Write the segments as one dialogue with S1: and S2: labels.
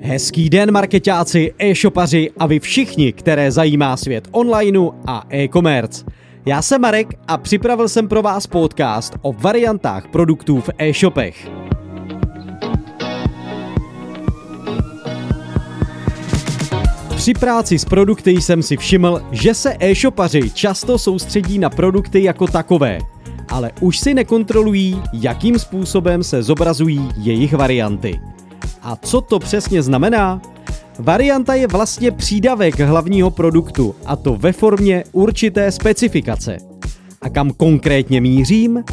S1: Hezký den marketáci, e-shopaři a vy všichni, které zajímá svět onlineu a e-commerce. Já jsem Marek a připravil jsem pro vás podcast o variantách produktů v e-shopech. Při práci s produkty jsem si všiml, že se e-shopaři často soustředí na produkty jako takové, ale už si nekontrolují, jakým způsobem se zobrazují jejich varianty. A co to přesně znamená? Varianta je vlastně přídavek hlavního produktu, a to ve formě určité specifikace. A kam konkrétně mířím?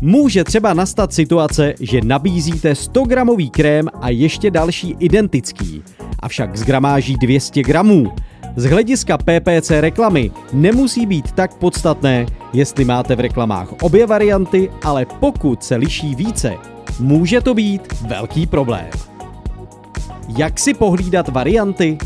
S1: Může třeba nastat situace, že nabízíte 100 gramový krém a ještě další identický, avšak z gramáží 200 gramů. Z hlediska PPC reklamy nemusí být tak podstatné, jestli máte v reklamách obě varianty, ale pokud se liší více, může to být velký problém. Jak si pohlídat varianty?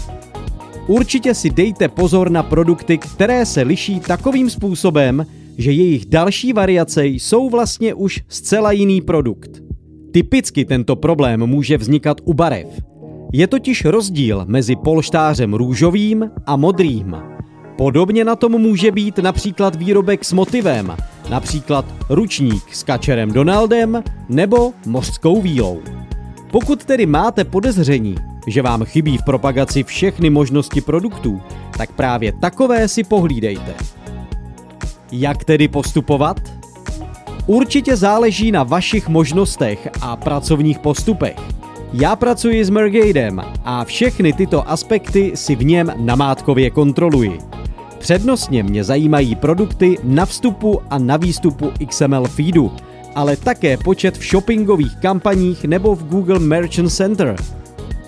S1: Určitě si dejte pozor na produkty, které se liší takovým způsobem, že jejich další variace jsou vlastně už zcela jiný produkt. Typicky tento problém může vznikat u barev. Je totiž rozdíl mezi polštářem růžovým a modrým. Podobně na tom může být například výrobek s motivem, například ručník s kačerem Donaldem nebo mořskou vílou. Pokud tedy máte podezření, že vám chybí v propagaci všechny možnosti produktů, tak právě takové si pohlídejte. Jak tedy postupovat? Určitě záleží na vašich možnostech a pracovních postupech. Já pracuji s Mergadem a všechny tyto aspekty si v něm namátkově kontroluji. Přednostně mě zajímají produkty na vstupu a na výstupu XML feedu, ale také počet v shoppingových kampaních nebo v Google Merchant Center.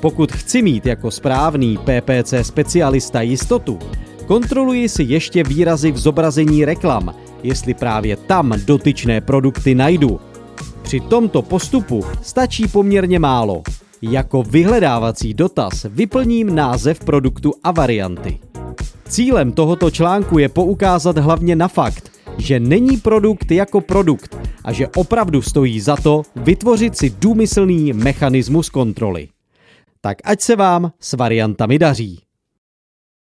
S1: Pokud chci mít jako správný PPC specialista jistotu, kontroluji si ještě výrazy v zobrazení reklam, jestli právě tam dotyčné produkty najdu. Při tomto postupu stačí poměrně málo. Jako vyhledávací dotaz vyplním název produktu a varianty. Cílem tohoto článku je poukázat hlavně na fakt, že není produkt jako produkt a že opravdu stojí za to vytvořit si důmyslný mechanismus kontroly. Tak ať se vám s variantami daří.